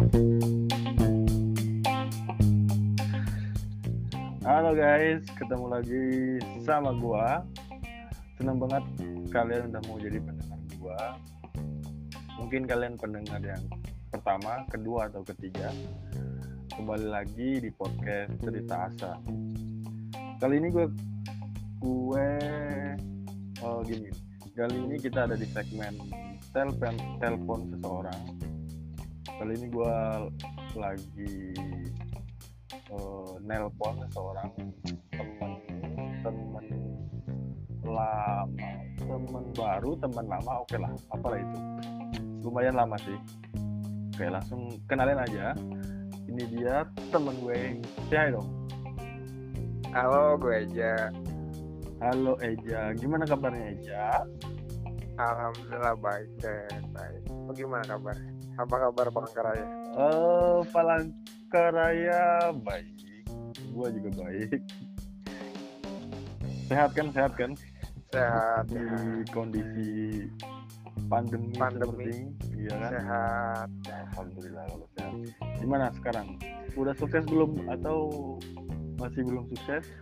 Halo guys, ketemu lagi sama gua. Senang banget kalian udah mau jadi pendengar gua. Mungkin kalian pendengar yang pertama, kedua atau ketiga. Kembali lagi di podcast Cerita Asa. Kali ini gue gue oh gini. Kali ini kita ada di segmen telepon telepon seseorang. Kali ini gue lagi uh, nelpon seseorang temen temen lama temen baru temen lama oke lah apalah itu. Lumayan lama sih. Oke langsung kenalin aja. Ini dia temen gue say dong. Halo, gue Eja. halo Eja. Gimana kabarnya Eja? Alhamdulillah baik dan baik. Lo gimana kabar? Apa kabar Palangkaraya? eh Palangkaraya baik gue juga baik sehat kan sehat kan Sehat, di sehat, kondisi pandemi, Pandemi. seperti iya kan? sehat. Alhamdulillah kalau sehat. Gimana sekarang? Udah sukses belum atau masih belum sukses?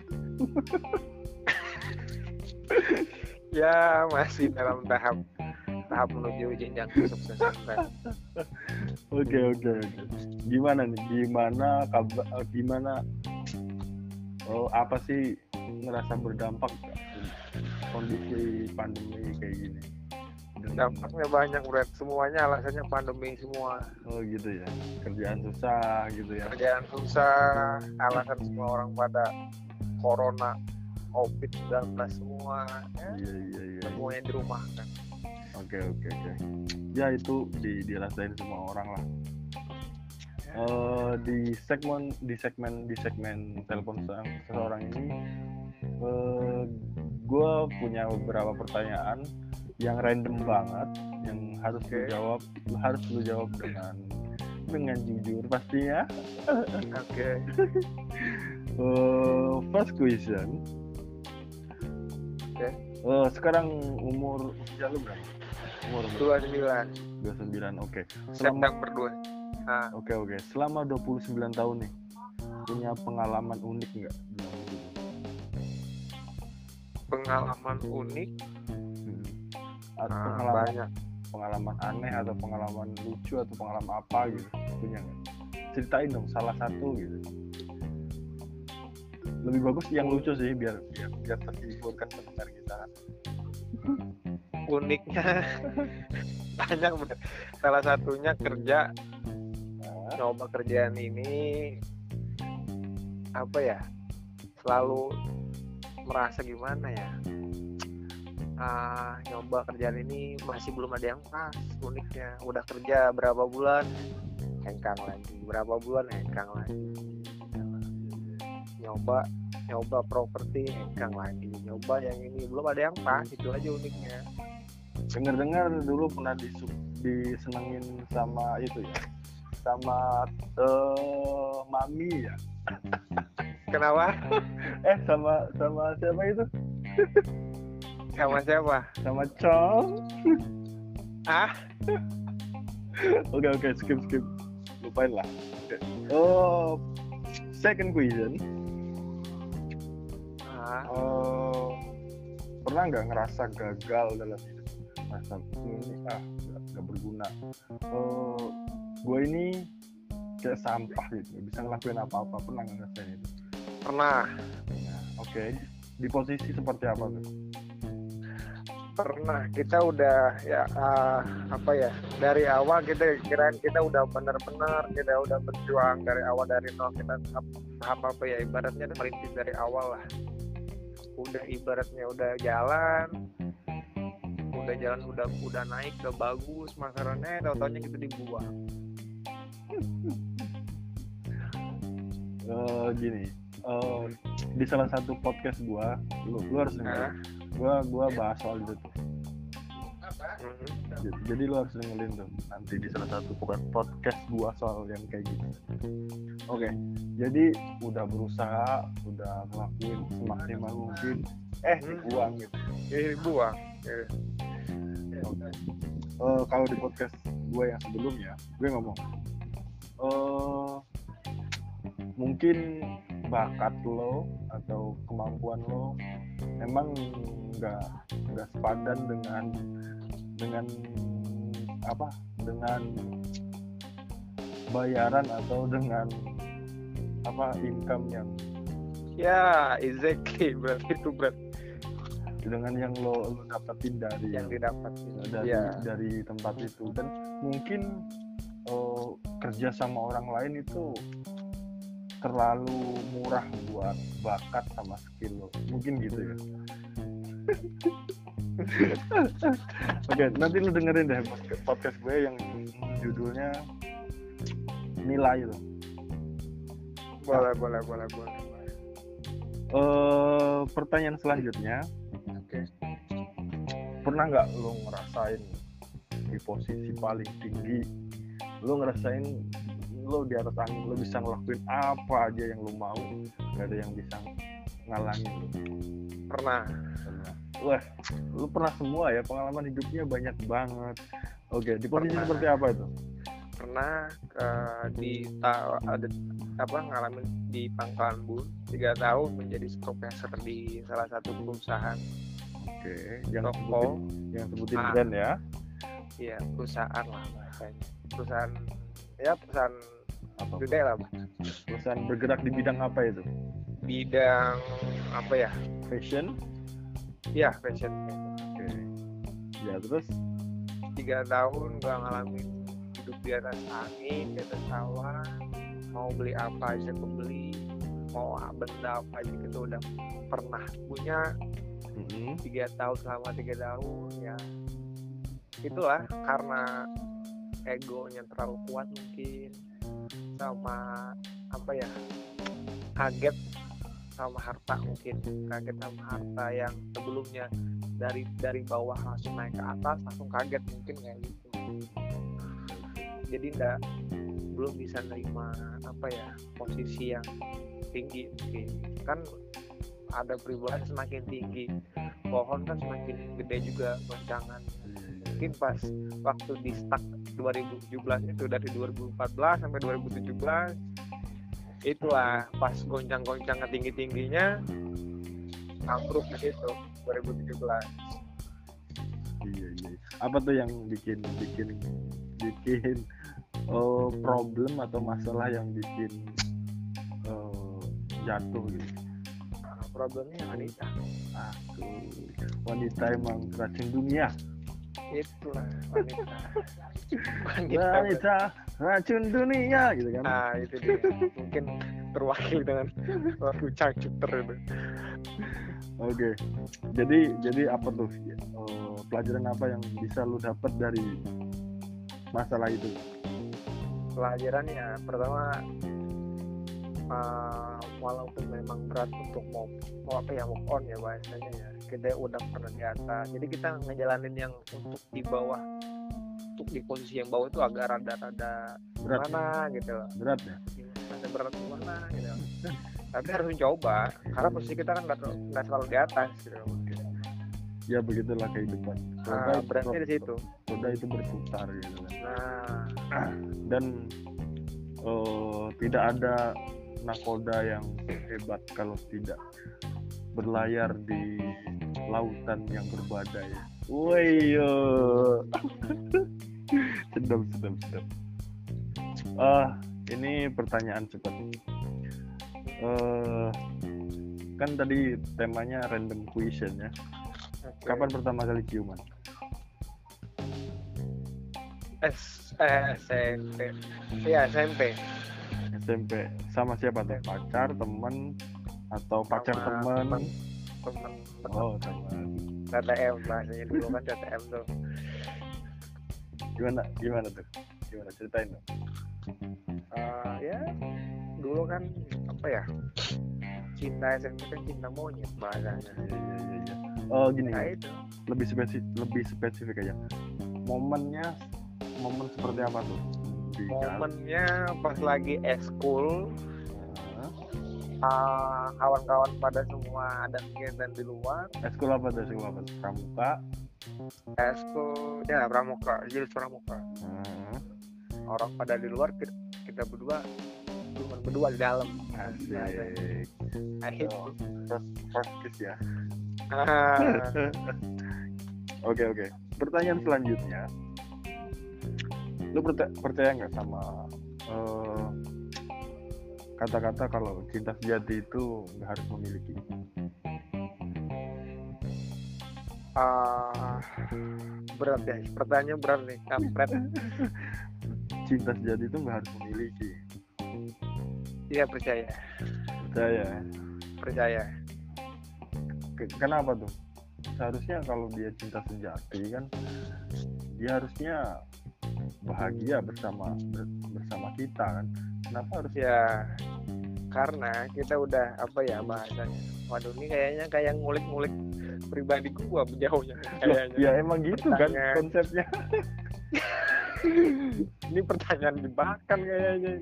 Ya masih dalam tahap tahap menuju jenjang kesuksesan. Oke oke oke. Gimana nih? Gimana kabar? eh, Gimana? Oh, apa sih ngerasa berdampak kondisi pandemi kayak gini? Dampaknya banyak, Bro. Semuanya alasannya pandemi semua. Oh gitu ya. Kerjaan susah gitu ya. Kerjaan susah, alasan semua orang pada corona, COVID-19 semua. Ya, Iya iya iya. semuanya di rumah kan. Oke oke oke. Ya itu di dirasain semua orang lah. Eh, di segmen di segmen di segmen telepon seorang, seseorang ini, gue punya beberapa pertanyaan yang random banget, yang harus lu Oke. jawab harus lu jawab dengan dengan jujur pastinya. Oke. Eh, first question. Oke. Eh, sekarang umur usia lu berapa? Umur berapa? 29 29. Oke. Selama September 2. Nah, Oke oke, selama 29 tahun nih punya pengalaman unik nggak pengalaman unik Hmm. Atau ah, pengalaman banyak pengalaman aneh atau pengalaman lucu atau pengalaman apa gitu punya nggak? Ceritain dong salah satu gitu. Lebih bagus yang lucu sih biar biar biar terhiburkan pendengar kita. Uniknya. Banyak bener. Salah satunya kerja Nah, coba kerjaan ini apa ya selalu merasa gimana ya ah nyoba kerjaan ini masih belum ada yang pas uniknya. Udah kerja berapa bulan? Hengkang lagi. Berapa bulan? Hengkang lagi. Nyoba nyoba properti hengkang lagi. Nyoba yang ini. Belum ada yang pas itu aja uniknya dengar-dengar dulu pernah disu- disenengin sama itu ya, sama eh, mami ya. kenapa Eh sama sama siapa itu? sama siapa Sama Chong. ah Oke oke skip skip lupain lah. Oh second question. ah Eh, pernah nggak ngerasa gagal dalam hidup? Rasa ini ah nggak nggak berguna. Eh, gue ini kayak sampah gitu, bisa ngelakuin apa-apa. Pernah nggak ngerasain itu? pernah Nah, Oke. Di posisi seperti apa tuh? pernah kita udah ya ah, apa ya dari awal kita kira kita udah benar-benar kita udah berjuang dari awal dari nol kita tahap- tahap apa ya ibaratnya merintis dari awal lah udah ibaratnya udah jalan udah jalan udah udah naik ke bagus masalahnya tau taunya kita dibuang Eh, gini. eh, di salah satu podcast gua, lu, lu harus dengerin. Gua gua bahas soal itu tuh. Mhm. J- Jadi lu harus dengerin tuh nanti di salah satu pod- podcast gua soal yang kayak gitu. Oke, jadi udah berusaha, udah ngelakuin semaksimal mungkin, eh Hmm. dibuang gitu. Ya, dibuang Ya. Eh, kalau di podcast gue yang sebelumnya, gue ngomong, mungkin bakat lo atau kemampuan lo memang nggak nggak sepadan dengan dengan apa dengan bayaran atau dengan apa income yang ya exactly berarti itu berarti dengan yang lo, lo dapetin dari yang didapat dari ya dari tempat itu. Dan mungkin uh, kerja sama orang lain itu terlalu murah buat bakat sama skill lo. Mungkin gitu ya. Oke nanti lu dengerin deh podcast gue yang judulnya nilai lo boleh boleh boleh boleh. Uh, pertanyaan selanjutnya pernah nggak lo ngerasain di posisi paling tinggi? Lo ngerasain lo di atas angin lo bisa ngelakuin apa aja yang lo mau? Nggak ada yang bisa ngalangin lo pernah. Pernah wah lo pernah semua ya pengalaman hidupnya banyak banget. Oke di posisi Pernah. seperti apa itu? Pernah ke di ta- ada apa ngalamin di Pangkalan Bun tiga tahun menjadi supervisor di salah satu perusahaan oke jangan toko sebutin jangan sebutin Ah. brand ya. Ya perusahaan lah bahasanya perusahaan ya perusahaaan apa? gede lah perusahaan bergerak di bidang apa itu? Bidang apa ya? Fashion? Ya fashion. Oke. Ya terus? Tiga tahun gak ngalamin hidup di atas angin di atas awan. Mau beli apa aja kebeli mau benda apa aja kita udah pernah punya tiga tahun selama tiga tahun ya. Itulah karena egonya terlalu kuat mungkin sama apa ya kaget sama harta mungkin. Kaget sama harta yang sebelumnya dari dari bawah langsung naik ke atas langsung kaget mungkin kayak gitu. Jadi enggak belum bisa nerima apa ya posisi yang tinggi mungkin. Kan ada perubahan semakin tinggi pohon kan semakin gede juga goncangan mungkin pas waktu di stuck 2017 itu dari 2014 sampai 2017 itulah pas goncang-goncang tinggi tingginya ambruk di situ 2017 iya iya. Apa tuh yang bikin bikin bikin eh, problem atau masalah yang bikin eh, jatuh gitu Problemnya wanita Aduh, wanita emang racun dunia. Itulah wanita. Wanita wanita. racun dunia gitu kan. Nah itu dia. Mungkin terwakil dengan lagu cangcuter itu. Oke jadi jadi apa tuh? Eh, pelajaran apa yang bisa lu dapat dari masalah itu? Pelajarannya pertama uh, walaupun memang berat untuk mau mau apa ya move on ya bahasanya ya. Kita udah pernah di atas. Jadi kita ngejalanin yang untuk di bawah. Untuk di posisi yang bawah itu agak rada-rada berat gimana gitu loh. Berat ya? Ada berat gimana gitu. Tapi harus mencoba karena posisi kita kan nggak selalu di atas gitu ya begitulah kehidupan. Nah, beratnya di situ. roda itu berputar gitu kan. Nah. Dan eh, tidak ada nakoda yang hebat kalau tidak berlayar di lautan yang berbadai. Woi, yo. sedap, sedap, sedap. Ah, ini pertanyaan cepat. Eh, kan tadi temanya random question ya. oke. Kapan pertama kali ciuman? S eh, SMP iya SMP SMP. Sama siapa tuh? Pacar, temen, atau pacar Sama temen? temen. temen Oh, teman. TTM bahasanya dulu kan TTM tuh Gimana? Gimana tuh? Gimana ceritain dong? Eh, ya dulu kan apa ya cinta SMP kan cinta monyet bahasanya iya, iya, iya. Oh, gini. nah itu Lebih spesifik, lebih spesifik aja. Momennya, momen seperti apa tuh? Momennya pas lagi eskul uh, kawan-kawan pada semua ada kegiatan di luar Eskul apa tuh? Eskul apa? Pramuka. eskul ya pramuka jadi pramuka Hah? orang pada di luar kita, kita berdua cuma berdua di dalam asik Asik. Oh, first, kiss ya Ah, oke oke pertanyaan selanjutnya lu percaya nggak sama eh, kata-kata kalau cinta sejati itu nggak harus memiliki? Ah, berat ya pertanyaan berat nih kampret. Cinta sejati itu nggak harus memiliki. Iya percaya. Percaya? Percaya. Ke- kenapa tuh? Seharusnya kalau dia cinta sejati kan dia harusnya bahagia bersama ber- bersama kita kan? Kenapa harus ya karena kita udah apa ya bahasanya? Waduh ini kayaknya kayak ngulik-ngulik pribadi gua jauhnya kayaknya. ya emang gitu kan konsepnya? Ini pertanyaan jebakan kayaknya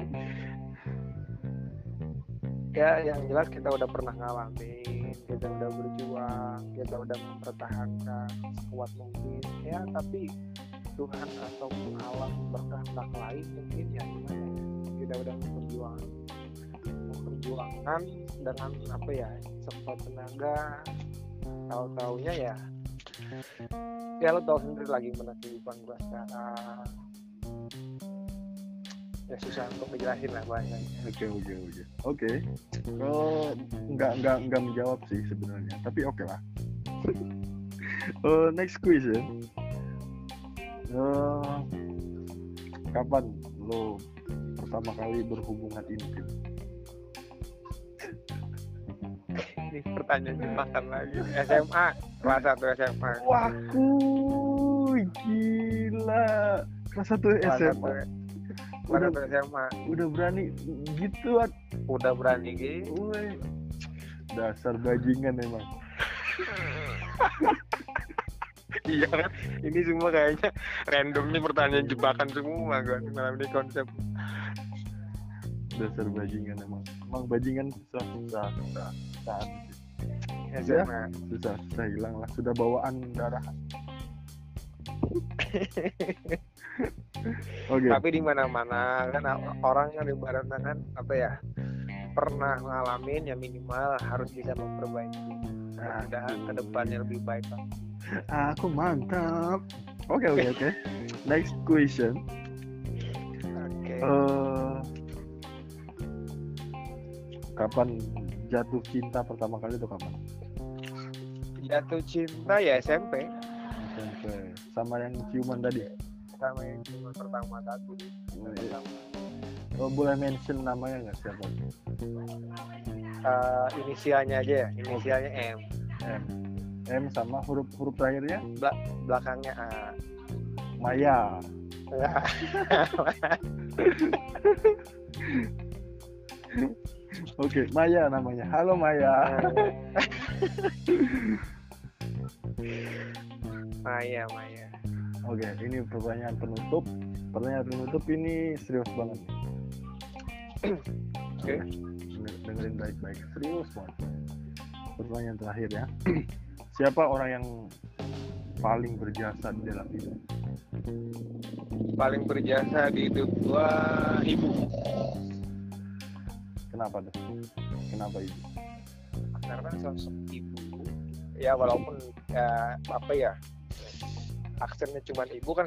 ya yang jelas kita udah pernah ngalamin kita udah berjuang kita udah mempertahankan sekuat mungkin. Ya tapi Tuhan ataupun alam berkehendak lain mungkin ya gimana ya? Kita udah memperjuang memperjuangkan dengan apa ya sekuat tenaga tahu taunya ya. Ya lo tahu sendiri lagi mana kehidupan gua sekarang. Ya susah untuk dijelasin lah bahasanya oke oke oke. Oke. Kalau nggak nggak nggak menjawab sih sebenarnya tapi oke lah. Eh, next question Eh, kapan lo pertama kali berhubungan intim? Ini pertanyaan jebakan lagi. SMA kelas satu SMA wah kuy, gila kelas satu SMA kelas udah satu SMA udah berani gitu at udah berani gitu dasar bajingan emang iya kan? Ini semua kayaknya random nih pertanyaan jebakan semua gua malam ini konsep. Dasar bajingan emang. Emang bajingan susah susah susah susah. Ya. SMA susah susah hilang lah. Sudah bawaan darah. Oke. Tapi di mana mana kan orang kan ibaratnya kan apa ya pernah ngalamin ya minimal harus bisa memperbaiki. Udah ke depannya lebih baik lah. Aku mantap. Oke oke oke. Next question. Oke. Eh, kapan jatuh cinta pertama kali itu kapan? Jatuh cinta ya SMP SMP sama yang ciuman tadi? Sama yang cuma pertama satu oh, boleh mention namanya nggak siapa? Eh, inisialnya aja ya. Inisialnya M. M M sama huruf huruf terakhirnya belakangnya A Maya Oke, Maya namanya. Halo Maya. Maya Maya Oke, ini pertanyaan penutup. Pertanyaan penutup ini serius banget. Oke. Denger- Dengerin baik-baik. Serius banget. Pertanyaan terakhir ya. Siapa orang yang paling berjasa di dalam hidup? paling berjasa di hidup gua ibu Kenapa tuh? Kenapa itu? karena sosok ibu ya walaupun ya apa ya aksennya cuma ibu kan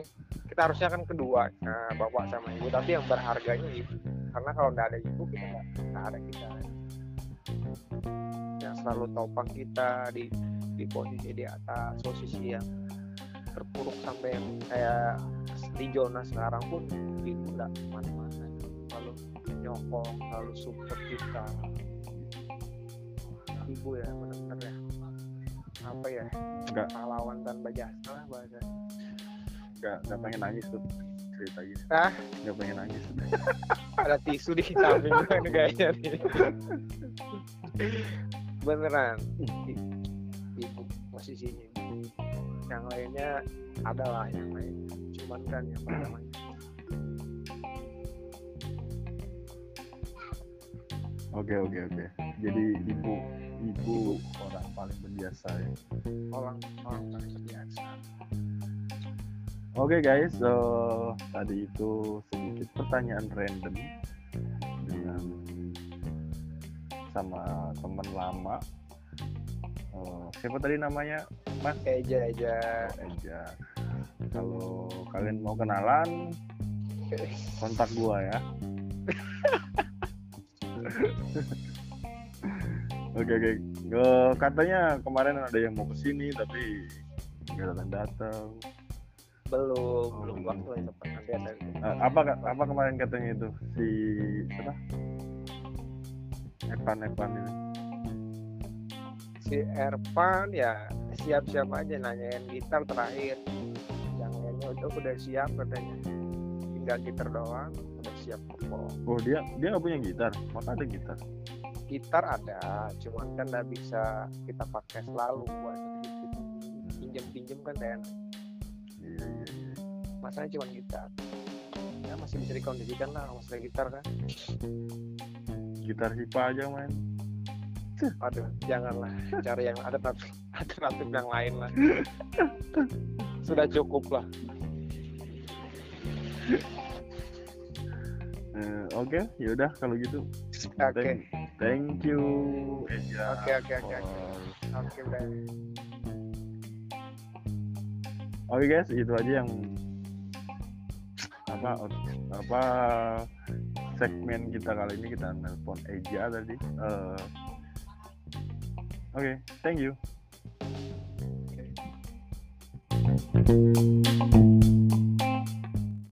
kita harusnya kan kedua nah, bapak sama ibu tapi yang berharganya ibu karena kalau nggak ada ibu kita nggak ada kita selalu topang kita di di posisi di atas posisi yang terpuruk sampai yang kayak di zona sekarang pun ibu nggak ke mana-mana. Lalu nyokong lalu support kita. Ibu ya benar-benar ya. Apa ya? Enggak, pahlawan tanpa jasa lah bahasa. Enggak, enggak pengen nangis tuh cerita gini. Ah? Enggak pengen nangis. ada tisu di samping gue kayaknya nih beneran ibu posisinya ibu. yang lainnya adalah yang lain cuman kan yang pertamanya Oke, oke, oke. Jadi ibu ibu orang paling berjasa ya. orang orang paling biasa Oke guys, eh, tadi itu sedikit pertanyaan random dengan sama teman lama. Eh, siapa tadi namanya? Mas? Eja Eja. Oh, Eja. Kalau kalian mau kenalan kontak gua ya. Oke oke. Eh, katanya kemarin ada yang mau ke sini tapi nggak datang datang. Belum belum waktu sempat nanti ada. Eh, apa apa kemarin katanya itu? Si apa Evan Evan ini. Si Ervan ya siap-siap aja nanyain gitar terakhir. Yang lainnya udah udah siap katanya. Tinggal gitar doang udah siap kok oh dia dia nggak punya gitar? Maka ada gitar? Gitar ada cuman kan nggak bisa kita pakai selalu buat pinjem pinjem kan dan iya iya iya. Masanya cuma gitar. Ya masih bisa dikondisikan lah masalah gitar kan gitar hipa aja main aduh janganlah. Cari yang ada alternatif alternatif yang lain lah. Sudah cukup lah. Eh, oke yaudah kalau gitu. Oke. Thank, thank you. Oke, oke, oke, oke. Oke guys, itu aja yang apa apa segmen kita kali ini kita nelpon Eja tadi. Eh, Oke, thank you. Oke.